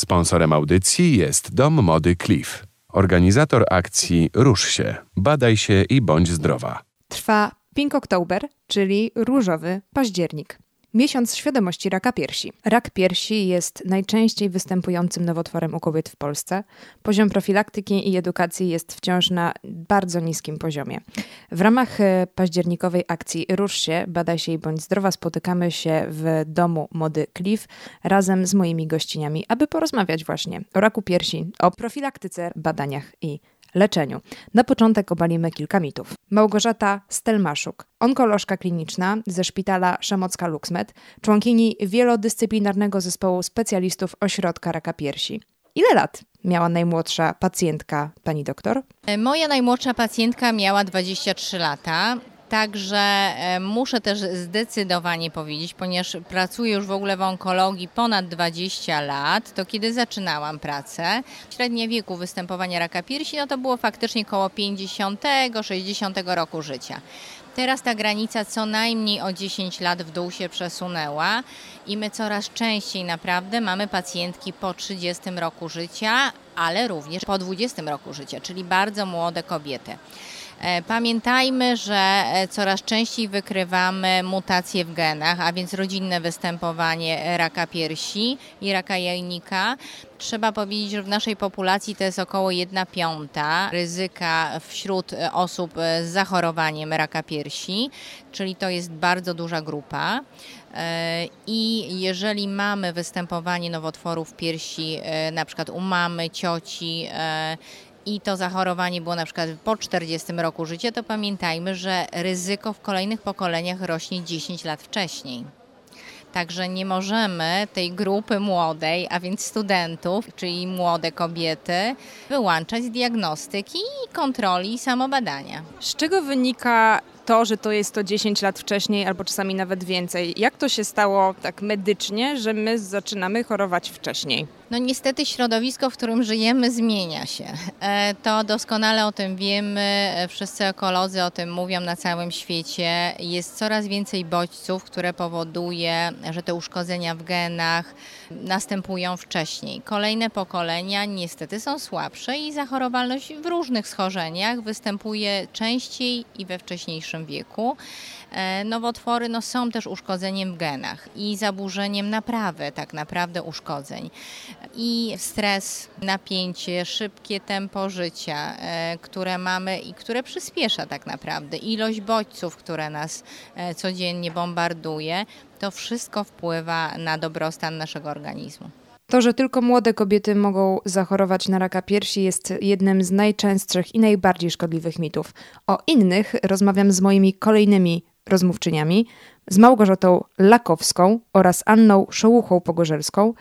Sponsorem audycji jest Dom Mody Cliff. Organizator akcji Rusz się, badaj się i bądź zdrowa. Trwa Pink October, czyli różowy październik. Miesiąc świadomości raka piersi. Rak piersi jest najczęściej występującym nowotworem u kobiet w Polsce. Poziom profilaktyki i edukacji jest wciąż na bardzo niskim poziomie. W ramach e, październikowej akcji Rusz się, badaj się i bądź zdrowa spotykamy się w domu mody Cliff razem z moimi gościniami, aby porozmawiać właśnie o raku piersi, o profilaktyce, badaniach i leczeniu. Na początek obalimy kilka mitów. Małgorzata Stelmaszuk, onkolożka kliniczna ze szpitala Szamocka Luxmed, członkini wielodyscyplinarnego zespołu specjalistów ośrodka raka piersi. Ile lat miała najmłodsza pacjentka, pani doktor? Moja najmłodsza pacjentka miała 23 lata. Także e, muszę też zdecydowanie powiedzieć, ponieważ pracuję już w ogóle w onkologii ponad 20 lat, to kiedy zaczynałam pracę, średnie wieku występowania raka piersi, no to było faktycznie około 50-60 roku życia. Teraz ta granica co najmniej o 10 lat w dół się przesunęła i my coraz częściej naprawdę mamy pacjentki po 30 roku życia, ale również po 20 roku życia, czyli bardzo młode kobiety. E, pamiętajmy, że e, coraz częściej wykrywamy mutacje w genach, a więc rodzinne występowanie raka piersi i raka jajnika. Trzeba powiedzieć, że w naszej populacji to jest około 1 piąta ryzyka wśród osób z zachorowaniem raka piersi, czyli to jest bardzo duża grupa. E, I jeżeli mamy występowanie nowotworów piersi, na przykład u mamy, cioci, i to zachorowanie było na przykład po 40 roku życia, to pamiętajmy, że ryzyko w kolejnych pokoleniach rośnie 10 lat wcześniej. Także nie możemy tej grupy młodej, a więc studentów, czyli młode kobiety, wyłączać z diagnostyki kontroli i samobadania. Z czego wynika to, że to jest to 10 lat wcześniej albo czasami nawet więcej? Jak to się stało tak medycznie, że my zaczynamy chorować wcześniej? No niestety środowisko, w którym żyjemy, zmienia się. E, to doskonale o tym wiemy, e, wszyscy ekolodzy o tym mówią na całym świecie. Jest coraz więcej bodźców, które powoduje, że te uszkodzenia w genach następują wcześniej. Kolejne pokolenia niestety są słabsze i zachorowalność w różnych schorzeniach występuje częściej i we wcześniejszym wieku. E, nowotwory no, są też uszkodzeniem w genach i zaburzeniem naprawy tak naprawdę uszkodzeń. I stres, napięcie, szybkie tempo życia, e, które mamy i które przyspiesza tak naprawdę, ilość bodźców, które nas e, codziennie bombarduje, to wszystko wpływa na dobrostan naszego organizmu. To, że tylko młode kobiety mogą zachorować na raka piersi, jest jednym z najczęstszych i najbardziej szkodliwych mitów. O innych rozmawiam z moimi kolejnymi rozmówczyniami, z Małgorzatą Lakowską oraz Anną Szołuchą-Pogorzelską,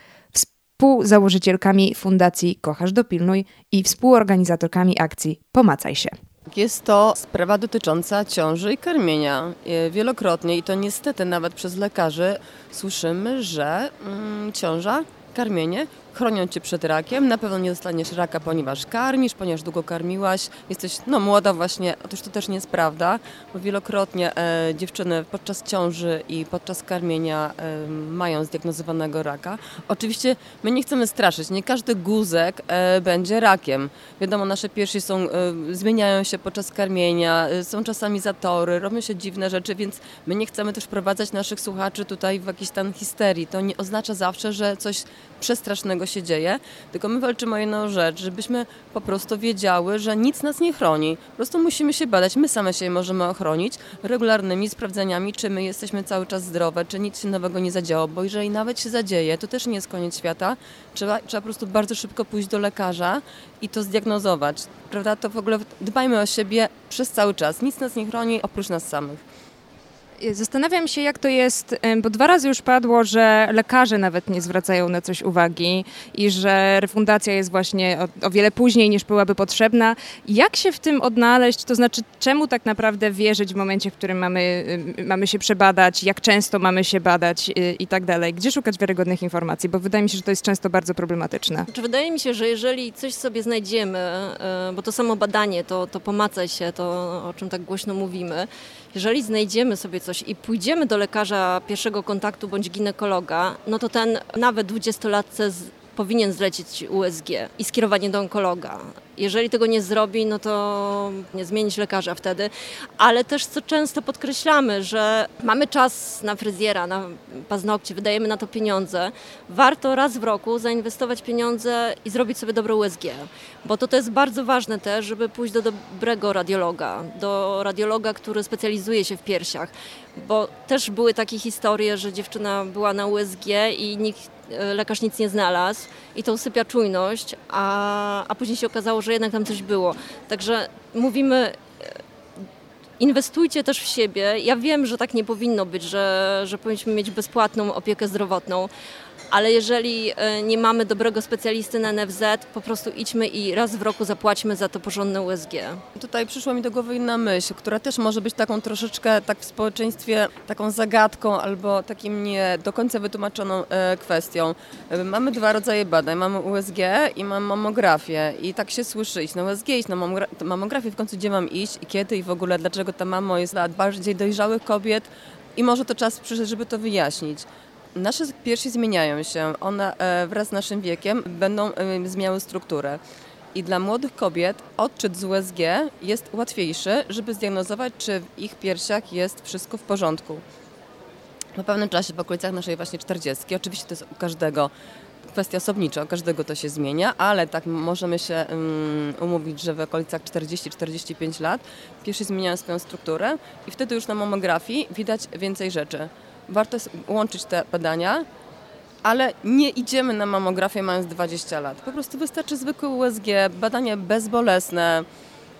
współzałożycielkami Fundacji Kochasz Dopilnuj i współorganizatorkami akcji Pomacaj się. Jest to sprawa dotycząca ciąży i karmienia. E, wielokrotnie i to niestety nawet przez lekarzy słyszymy, że mm, ciąża, karmienie chronią cię przed rakiem. Na pewno nie dostaniesz raka, ponieważ karmisz, ponieważ długo karmiłaś, jesteś no, młoda właśnie. Otóż to też nie jest prawda, bo wielokrotnie e, dziewczyny podczas ciąży i podczas karmienia e, mają zdiagnozowanego raka. Oczywiście my nie chcemy straszyć, nie każdy guzek e, będzie rakiem. Wiadomo, nasze piersi są, e, zmieniają się podczas karmienia, e, są czasami zatory, robią się dziwne rzeczy, więc my nie chcemy też wprowadzać naszych słuchaczy tutaj w jakiś stan histerii. To nie oznacza zawsze, że coś przestrasznego się dzieje, tylko my walczymy o jedną rzecz, żebyśmy po prostu wiedziały, że nic nas nie chroni. Po prostu musimy się badać, my same się możemy ochronić regularnymi sprawdzeniami, czy my jesteśmy cały czas zdrowe, czy nic się nowego nie zadziało, bo jeżeli nawet się zadzieje, to też nie jest koniec świata. Trzeba, trzeba po prostu bardzo szybko pójść do lekarza i to zdiagnozować. Prawda? To w ogóle dbajmy o siebie przez cały czas. Nic nas nie chroni oprócz nas samych. Zastanawiam się, jak to jest, bo dwa razy już padło, że lekarze nawet nie zwracają na coś uwagi i że refundacja jest właśnie o, o, wiele później niż byłaby potrzebna. Jak się w tym odnaleźć? To znaczy, czemu tak naprawdę wierzyć w momencie, w którym mamy, mamy się przebadać, jak często mamy się badać i, i tak dalej? Gdzie szukać wiarygodnych informacji? Bo wydaje mi się, że to jest często bardzo problematyczne. Znaczy, wydaje mi się, że jeżeli coś sobie znajdziemy, e, bo to samo badanie, to, to pomacaj się, to o czym tak głośno mówimy, jeżeli znajdziemy sobie coś i pójdziemy do lekarza pierwszego kontaktu bądź ginekologa, no to ten nawet dwudziestolatce powinien zlecić USG i skierowanie do onkologa. Jeżeli tego nie zrobi, no to nie zmienić lekarza wtedy. Ale też co często podkreślamy, że mamy czas na fryzjera, na paznokcie, wydajemy na to pieniądze. Warto raz w roku zainwestować pieniądze i zrobić sobie dobre USG. Bo to, to jest bardzo ważne też, żeby pójść do dobrego radiologa, do radiologa, który specjalizuje się w piersiach. Bo też były takie historie, że dziewczyna była na USG i nikt lekarz nic nie znalazł i to usypia czujność, a, a później się okazało, że jednak tam coś było. Także mówimy, e, inwestujcie też w siebie. Ja wiem, że tak nie powinno być, że, że powinniśmy mieć bezpłatną opiekę zdrowotną, ale jeżeli e, nie mamy dobrego specjalisty na NFZ, po prostu idźmy i raz w roku zapłaćmy za to porządne USG. Tutaj przyszła mi do głowy inna myśl, która też może być taką troszeczkę tak w społeczeństwie taką zagadką albo takim nie do końca wytłumaczoną e, kwestią. E, mamy dwa rodzaje badań, mamy USG i mamy mammografię i tak się słyszy iść na USG, iść na mammografię, w końcu gdzie mam iść i kiedy i w ogóle dlaczego ta mamo jest dla bardziej dojrzałych kobiet i może to czas przyszedł, żeby to wyjaśnić. Nasze piersi zmieniają się. One e, wraz z naszym wiekiem będą e, zmieniały strukturę. I dla młodych kobiet odczyt z USG jest łatwiejszy, żeby zdiagnozować, czy w ich piersiach jest wszystko w porządku. Po pewnym czasie, w okolicach naszej właśnie 40, oczywiście to jest u każdego kwestia osobnicza, u każdego to się zmienia, ale tak możemy się um, umówić, że w okolicach 40-45 lat piersi zmieniają swoją strukturę i wtedy już na mamografii widać więcej rzeczy warto łączyć te badania, ale nie idziemy na mamografię mając 20 lat. Po prostu wystarczy zwykłe USG, badanie bezbolesne.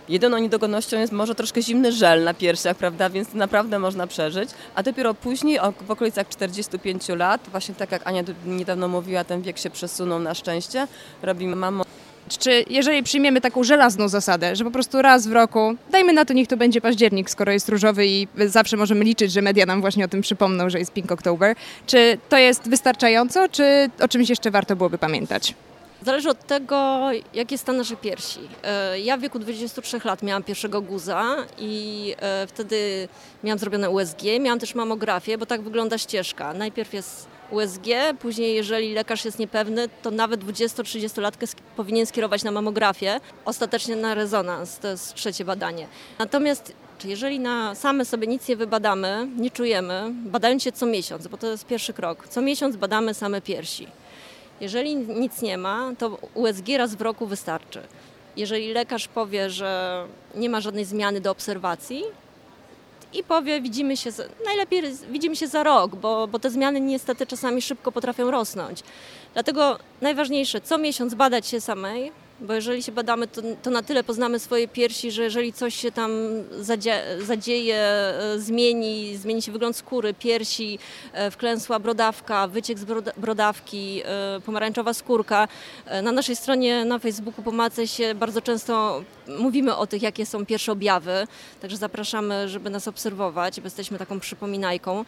Jedyną niedogodnością jest może troszkę zimny żel na piersiach, prawda, więc naprawdę można przeżyć. A dopiero później, w okolicach 45 lat, właśnie tak jak Ania niedawno mówiła, ten wiek się przesunął na szczęście, robimy mamo czy jeżeli przyjmiemy taką żelazną zasadę, że po prostu raz w roku, dajmy na to, niech to będzie październik, skoro jest różowy i zawsze możemy liczyć, że media nam właśnie o tym przypomną, że jest Pink October, czy to jest wystarczająco, czy o czymś jeszcze warto byłoby pamiętać? Zależy od tego, jaki jest stan naszej piersi. E, ja w wieku 23 lat miałam pierwszego guza i e, wtedy miałam zrobione USG, miałam też mamografię, bo tak wygląda ścieżka. Najpierw jest USG, później jeżeli lekarz jest niepewny, to nawet 20-30-latkę powinien skierować na mamografię, ostatecznie na rezonans, to jest trzecie badanie. Natomiast jeżeli na same sobie nic nie wybadamy, nie czujemy, badając się co miesiąc, bo to jest pierwszy krok, co miesiąc badamy same piersi. Jeżeli nic nie ma, to USG raz w roku wystarczy. Jeżeli lekarz powie, że nie ma żadnej zmiany do obserwacji, i powie, widzimy się, najlepiej widzimy się za rok, bo, bo te zmiany niestety czasami szybko potrafią rosnąć. Dlatego najważniejsze, co miesiąc badać się samej, bo jeżeli się badamy, to, to, na tyle poznamy swoje piersi, że jeżeli coś się tam zadzie, zadzieje, e, zmieni, zmieni się wygląd skóry, piersi, e, wklęsła brodawka, wyciek z brodawki, e, pomarańczowa skórka. Na naszej stronie na Facebooku Pomacę się bardzo często mówimy o tych, jakie są pierwsze objawy, także zapraszamy, żeby nas obserwować, bo jesteśmy taką przypominajką.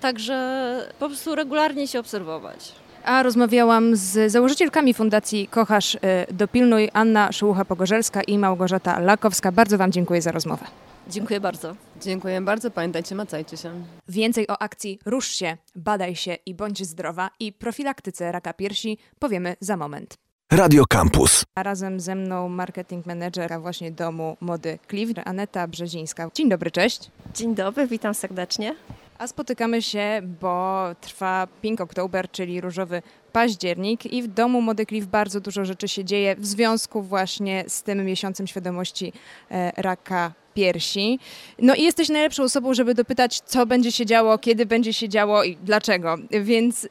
Także po prostu regularnie się obserwować a rozmawiałam z założycielkami Fundacji Kochasz y, Dopilnuj, Anna Szułucha-Pogorzelska i Małgorzata Lakowska. Bardzo Wam dziękuję za rozmowę. Dziękuję bardzo. Dziękuję bardzo. Pamiętajcie, macajcie się. Więcej o akcji Rusz się, badaj się i bądź zdrowa i profilaktyce raka piersi powiemy za moment. Radio Campus. A razem ze mną marketing menedżera właśnie domu mody Cliff, Aneta Brzezińska. Dzień dobry, cześć. Dzień dobry, witam serdecznie. A spotykamy się, bo trwa Pink October, czyli różowy październik i w domu Mody bardzo dużo rzeczy się dzieje w związku właśnie z tym miesiącem świadomości e, raka piersi. No i jesteś najlepszą osobą, żeby dopytać, co będzie się działo, kiedy będzie się działo i dlaczego. Więc yy,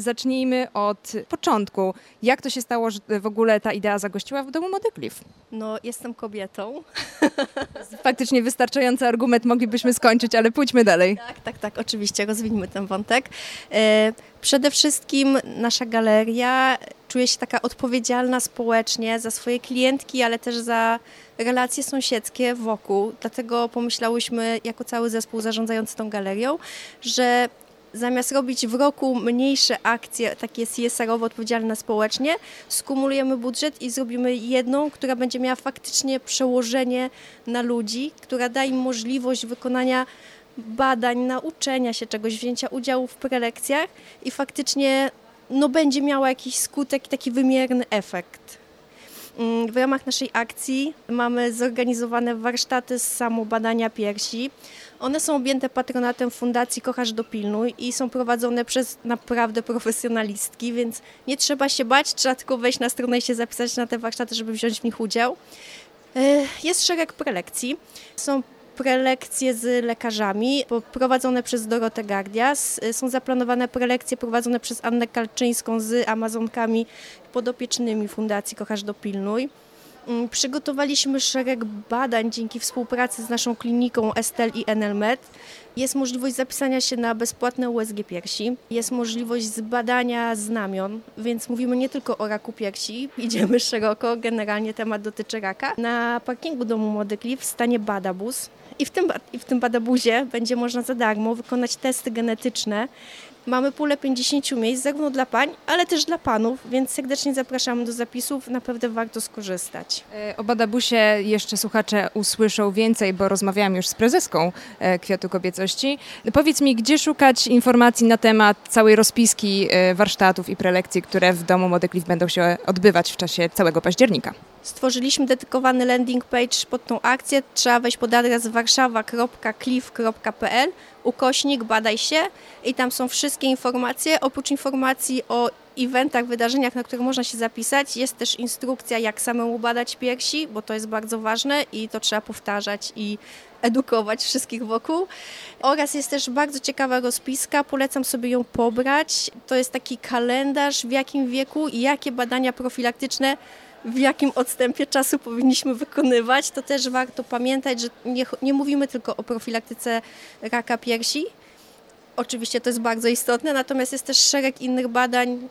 zacznijmy od początku. Jak to się stało, że w ogóle ta idea zagościła w domu Mody Cliff? No, jestem kobietą. Faktycznie wystarczający argument moglibyśmy skończyć, ale pójdźmy dalej. Tak, tak, tak, oczywiście, rozwijmy ten wątek. E, przede wszystkim nasza galeria czuje się taka odpowiedzialna społecznie za swoje klientki, ale też za relacje sąsiedzkie wokół. Dlatego pomyślałyśmy, jako cały zespół zarządzający tą galerią, że zamiast robić w roku mniejsze akcje, takie CSR-owo odpowiedzialne społecznie, skumulujemy budżet i zrobimy jedną, która będzie miała faktycznie przełożenie na ludzi, która da im możliwość wykonania badań, nauczenia się czegoś, wzięcia udziału w prelekcjach i faktycznie no, będzie miała jakiś skutek, taki wymierny efekt. Mm, w ramach naszej akcji mamy zorganizowane warsztaty z samobadania piersi. One są objęte patronatem Fundacji Kochasz Dopilnuj i są prowadzone przez naprawdę profesjonalistki, więc nie trzeba się bać, trzeba tylko wejść na stronę i się zapisać na te warsztaty, żeby wziąć w nich udział. E, jest szereg prelekcji. Są prelekcje z lekarzami prowadzone przez Dorotę Gardias. E, są zaplanowane prelekcje prowadzone przez Annę Kalczyńską z Amazonkami podopiecznymi Fundacji Kochasz Dopilnuj. Mm, przygotowaliśmy szereg badań dzięki współpracy z naszą kliniką Estel i Enelmed. Jest możliwość zapisania się na bezpłatne USG piersi, jest możliwość zbadania znamion, więc mówimy nie tylko o raku piersi, idziemy szeroko, generalnie temat dotyczy raka. Na parkingu domu Młody Klif stanie badabus i w tym, i w tym badabuzie będzie można za darmo wykonać testy genetyczne Mamy pulę 50 miejsc, zarówno dla pań, ale też dla panów, więc serdecznie zapraszamy do zapisów. Naprawdę warto skorzystać. E, o Badabusie jeszcze słuchacze usłyszą więcej, bo rozmawiałam już z prezeską e, Kwiatu Kobiecości. Powiedz mi, gdzie szukać informacji na temat całej rozpiski e, warsztatów i prelekcji, które w Domu Młody Klif będą się odbywać w czasie całego października? Stworzyliśmy dedykowany landing page pod tą akcję. Trzeba wejść pod adres warszawa.cliff.pl ukośnik badaj się i tam są wszystkie informacje. Oprócz informacji o eventach, wydarzeniach, na które można się zapisać, jest też instrukcja, jak samemu badać piersi, bo to jest bardzo ważne i to trzeba powtarzać i edukować wszystkich wokół. Oraz jest też bardzo ciekawa rozpiska, polecam sobie ją pobrać. To jest taki kalendarz, w jakim wieku i jakie badania profilaktyczne w jakim odstępie czasu powinniśmy wykonywać, to też warto pamiętać, że nie, nie mówimy tylko o profilaktyce raka piersi. Oczywiście to jest bardzo istotne, natomiast jest też szereg innych badań,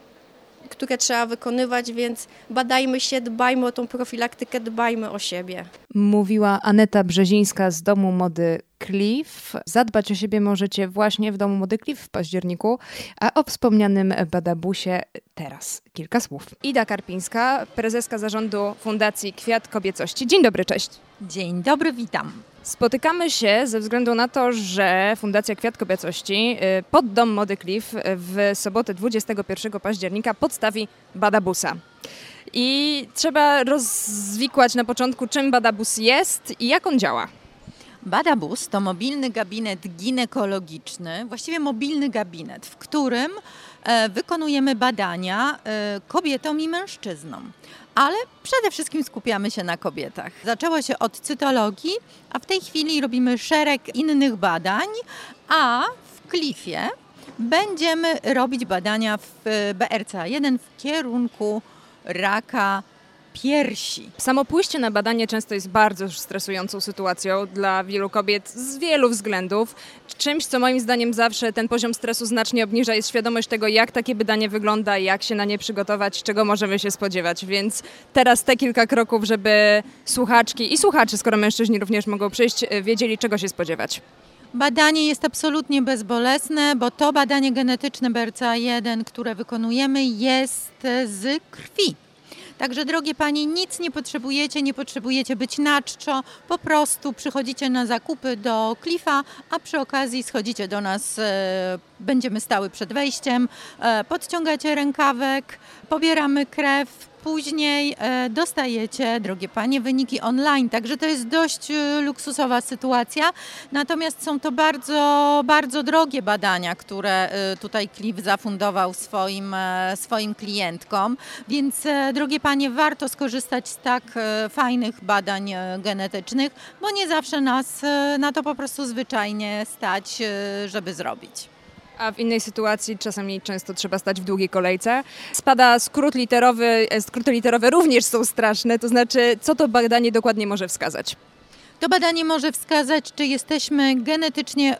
które trzeba wykonywać, więc badajmy się, dbajmy o tą profilaktykę, dbajmy o siebie. Mówiła Aneta Brzezińska z Domu Mody Cliff. Zadbać o siebie możecie właśnie w Domu Mody Cliff w październiku, a o wspomnianym Badabusie teraz kilka słów. Ida Karpińska, prezeska zarządu Fundacji Kwiat Kobiecości. Dzień dobry, cześć. Dzień dobry, witam. Spotykamy się ze względu na to, że Fundacja Kwiat Kobiecości y, pod Dom Mody Cliff w sobotę 21 października podstawi Badabusa. I trzeba rozwikłać na początku, czym Badabus jest i jak on działa. Badabus to mobilny gabinet ginekologiczny, właściwie mobilny gabinet, w którym e, wykonujemy badania e, kobietom i mężczyznom. Ale przede wszystkim skupiamy się na kobietach. Zaczęło się od cytologii, a w tej chwili robimy szereg innych badań, a w Klifie będziemy robić badania w BRCA1 w kierunku raka piersi. Samo pójście na badanie często jest bardzo stresującą sytuacją dla wielu kobiet z wielu względów. Czymś, co moim zdaniem zawsze ten poziom stresu znacznie obniża, jest świadomość tego, jak takie badanie wygląda, jak się na nie przygotować, czego możemy się spodziewać. Więc teraz te kilka kroków, żeby słuchaczki i słuchacze, skoro mężczyźni również mogą przyjść, wiedzieli, czego się spodziewać. Badanie jest absolutnie bezbolesne, bo to badanie genetyczne BRCA1, które wykonujemy, jest z krwi. Także drogie Panie, nic nie potrzebujecie, nie potrzebujecie być na czczo, po prostu przychodzicie na zakupy do Klifa, a przy okazji schodzicie do nas, e, będziemy stały przed wejściem, e, podciągacie rękawek, pobieramy krew, później e, dostajecie, drogie panie, wyniki online. Także to jest dość e, luksusowa sytuacja. Natomiast są to bardzo, bardzo drogie badania, które e, tutaj Cliff zafundował swoim, swoim klientkom. Więc, drogie panie, warto skorzystać z tak fajnych badań genetycznych, bo nie zawsze nas na to po prostu zwyczajnie stać, żeby zrobić. A w innej sytuacji czasami często trzeba stać w długiej kolejce. Spada skrót literowy, e, skróty literowe również są straszne, to znaczy co to badanie dokładnie może wskazać? To badanie może wskazać, czy jesteśmy genetycznie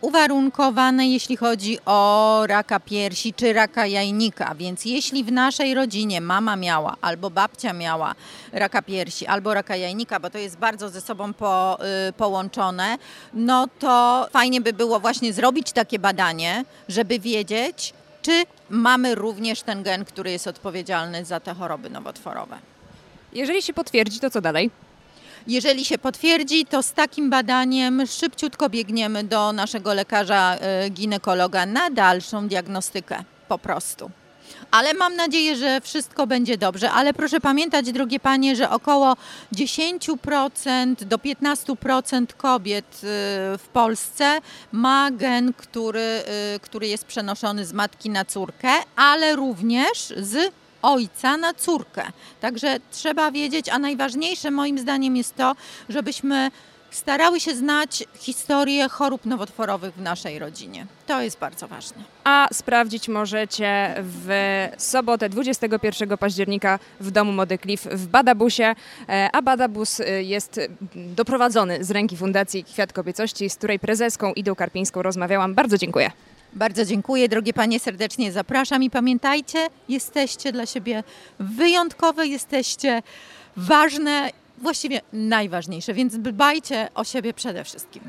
uwarunkowane, jeśli chodzi o raka piersi czy raka jajnika. Więc jeśli w naszej rodzinie mama miała albo babcia miała raka piersi albo raka jajnika, bo to jest bardzo ze sobą po, y, połączone, no to fajnie by było właśnie zrobić takie badanie, żeby wiedzieć, czy mamy również ten gen, który jest odpowiedzialny za te choroby nowotworowe. Jeżeli się potwierdzi, to co dalej? Jeżeli się potwierdzi, to z takim badaniem szybciutko biegniemy do naszego lekarza e, ginekologa na dalszą diagnostykę po prostu. Ale mam nadzieję, że wszystko będzie dobrze. Ale proszę pamiętać, drogie panie, że około 10% do 15% kobiet y, w Polsce ma gen, który, y, który jest przenoszony z matki na córkę, ale również z ojca na córkę. Także trzeba wiedzieć, a najważniejsze moim zdaniem jest to, żebyśmy starały się znać historię chorób nowotworowych w naszej rodzinie. To jest bardzo ważne. A sprawdzić możecie w sobotę 21 października w Domu Mody Cliff w Badabusie, e, a Badabus e, jest doprowadzony z ręki Fundacji Kwiat Kobiecości, z której prezeską Idą Karpińską rozmawiałam. Bardzo dziękuję. Bardzo dziękuję, drogie panie, serdecznie zapraszam i pamiętajcie, jesteście dla siebie wyjątkowe, jesteście ważne, właściwie najważniejsze, więc dbajcie o siebie przede wszystkim.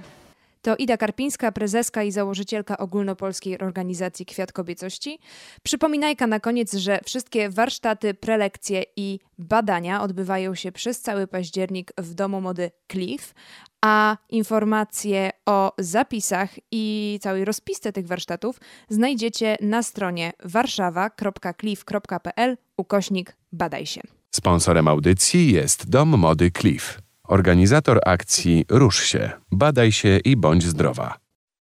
To Ida Karpińska, prezeska i założycielka ogólnopolskiej organizacji Kwiat Kobiecości. Przypominajka na koniec, że wszystkie warsztaty, prelekcje i badania odbywają się przez cały październik w Domu Mody Cliff, a informacje o zapisach i całej rozpisce tych warsztatów znajdziecie na stronie warszawa.cliff.pl ukośnik badaj się. Sponsorem audycji jest Dom Mody Cliff. Organizator akcji Rusz się, badaj się i bądź zdrowa.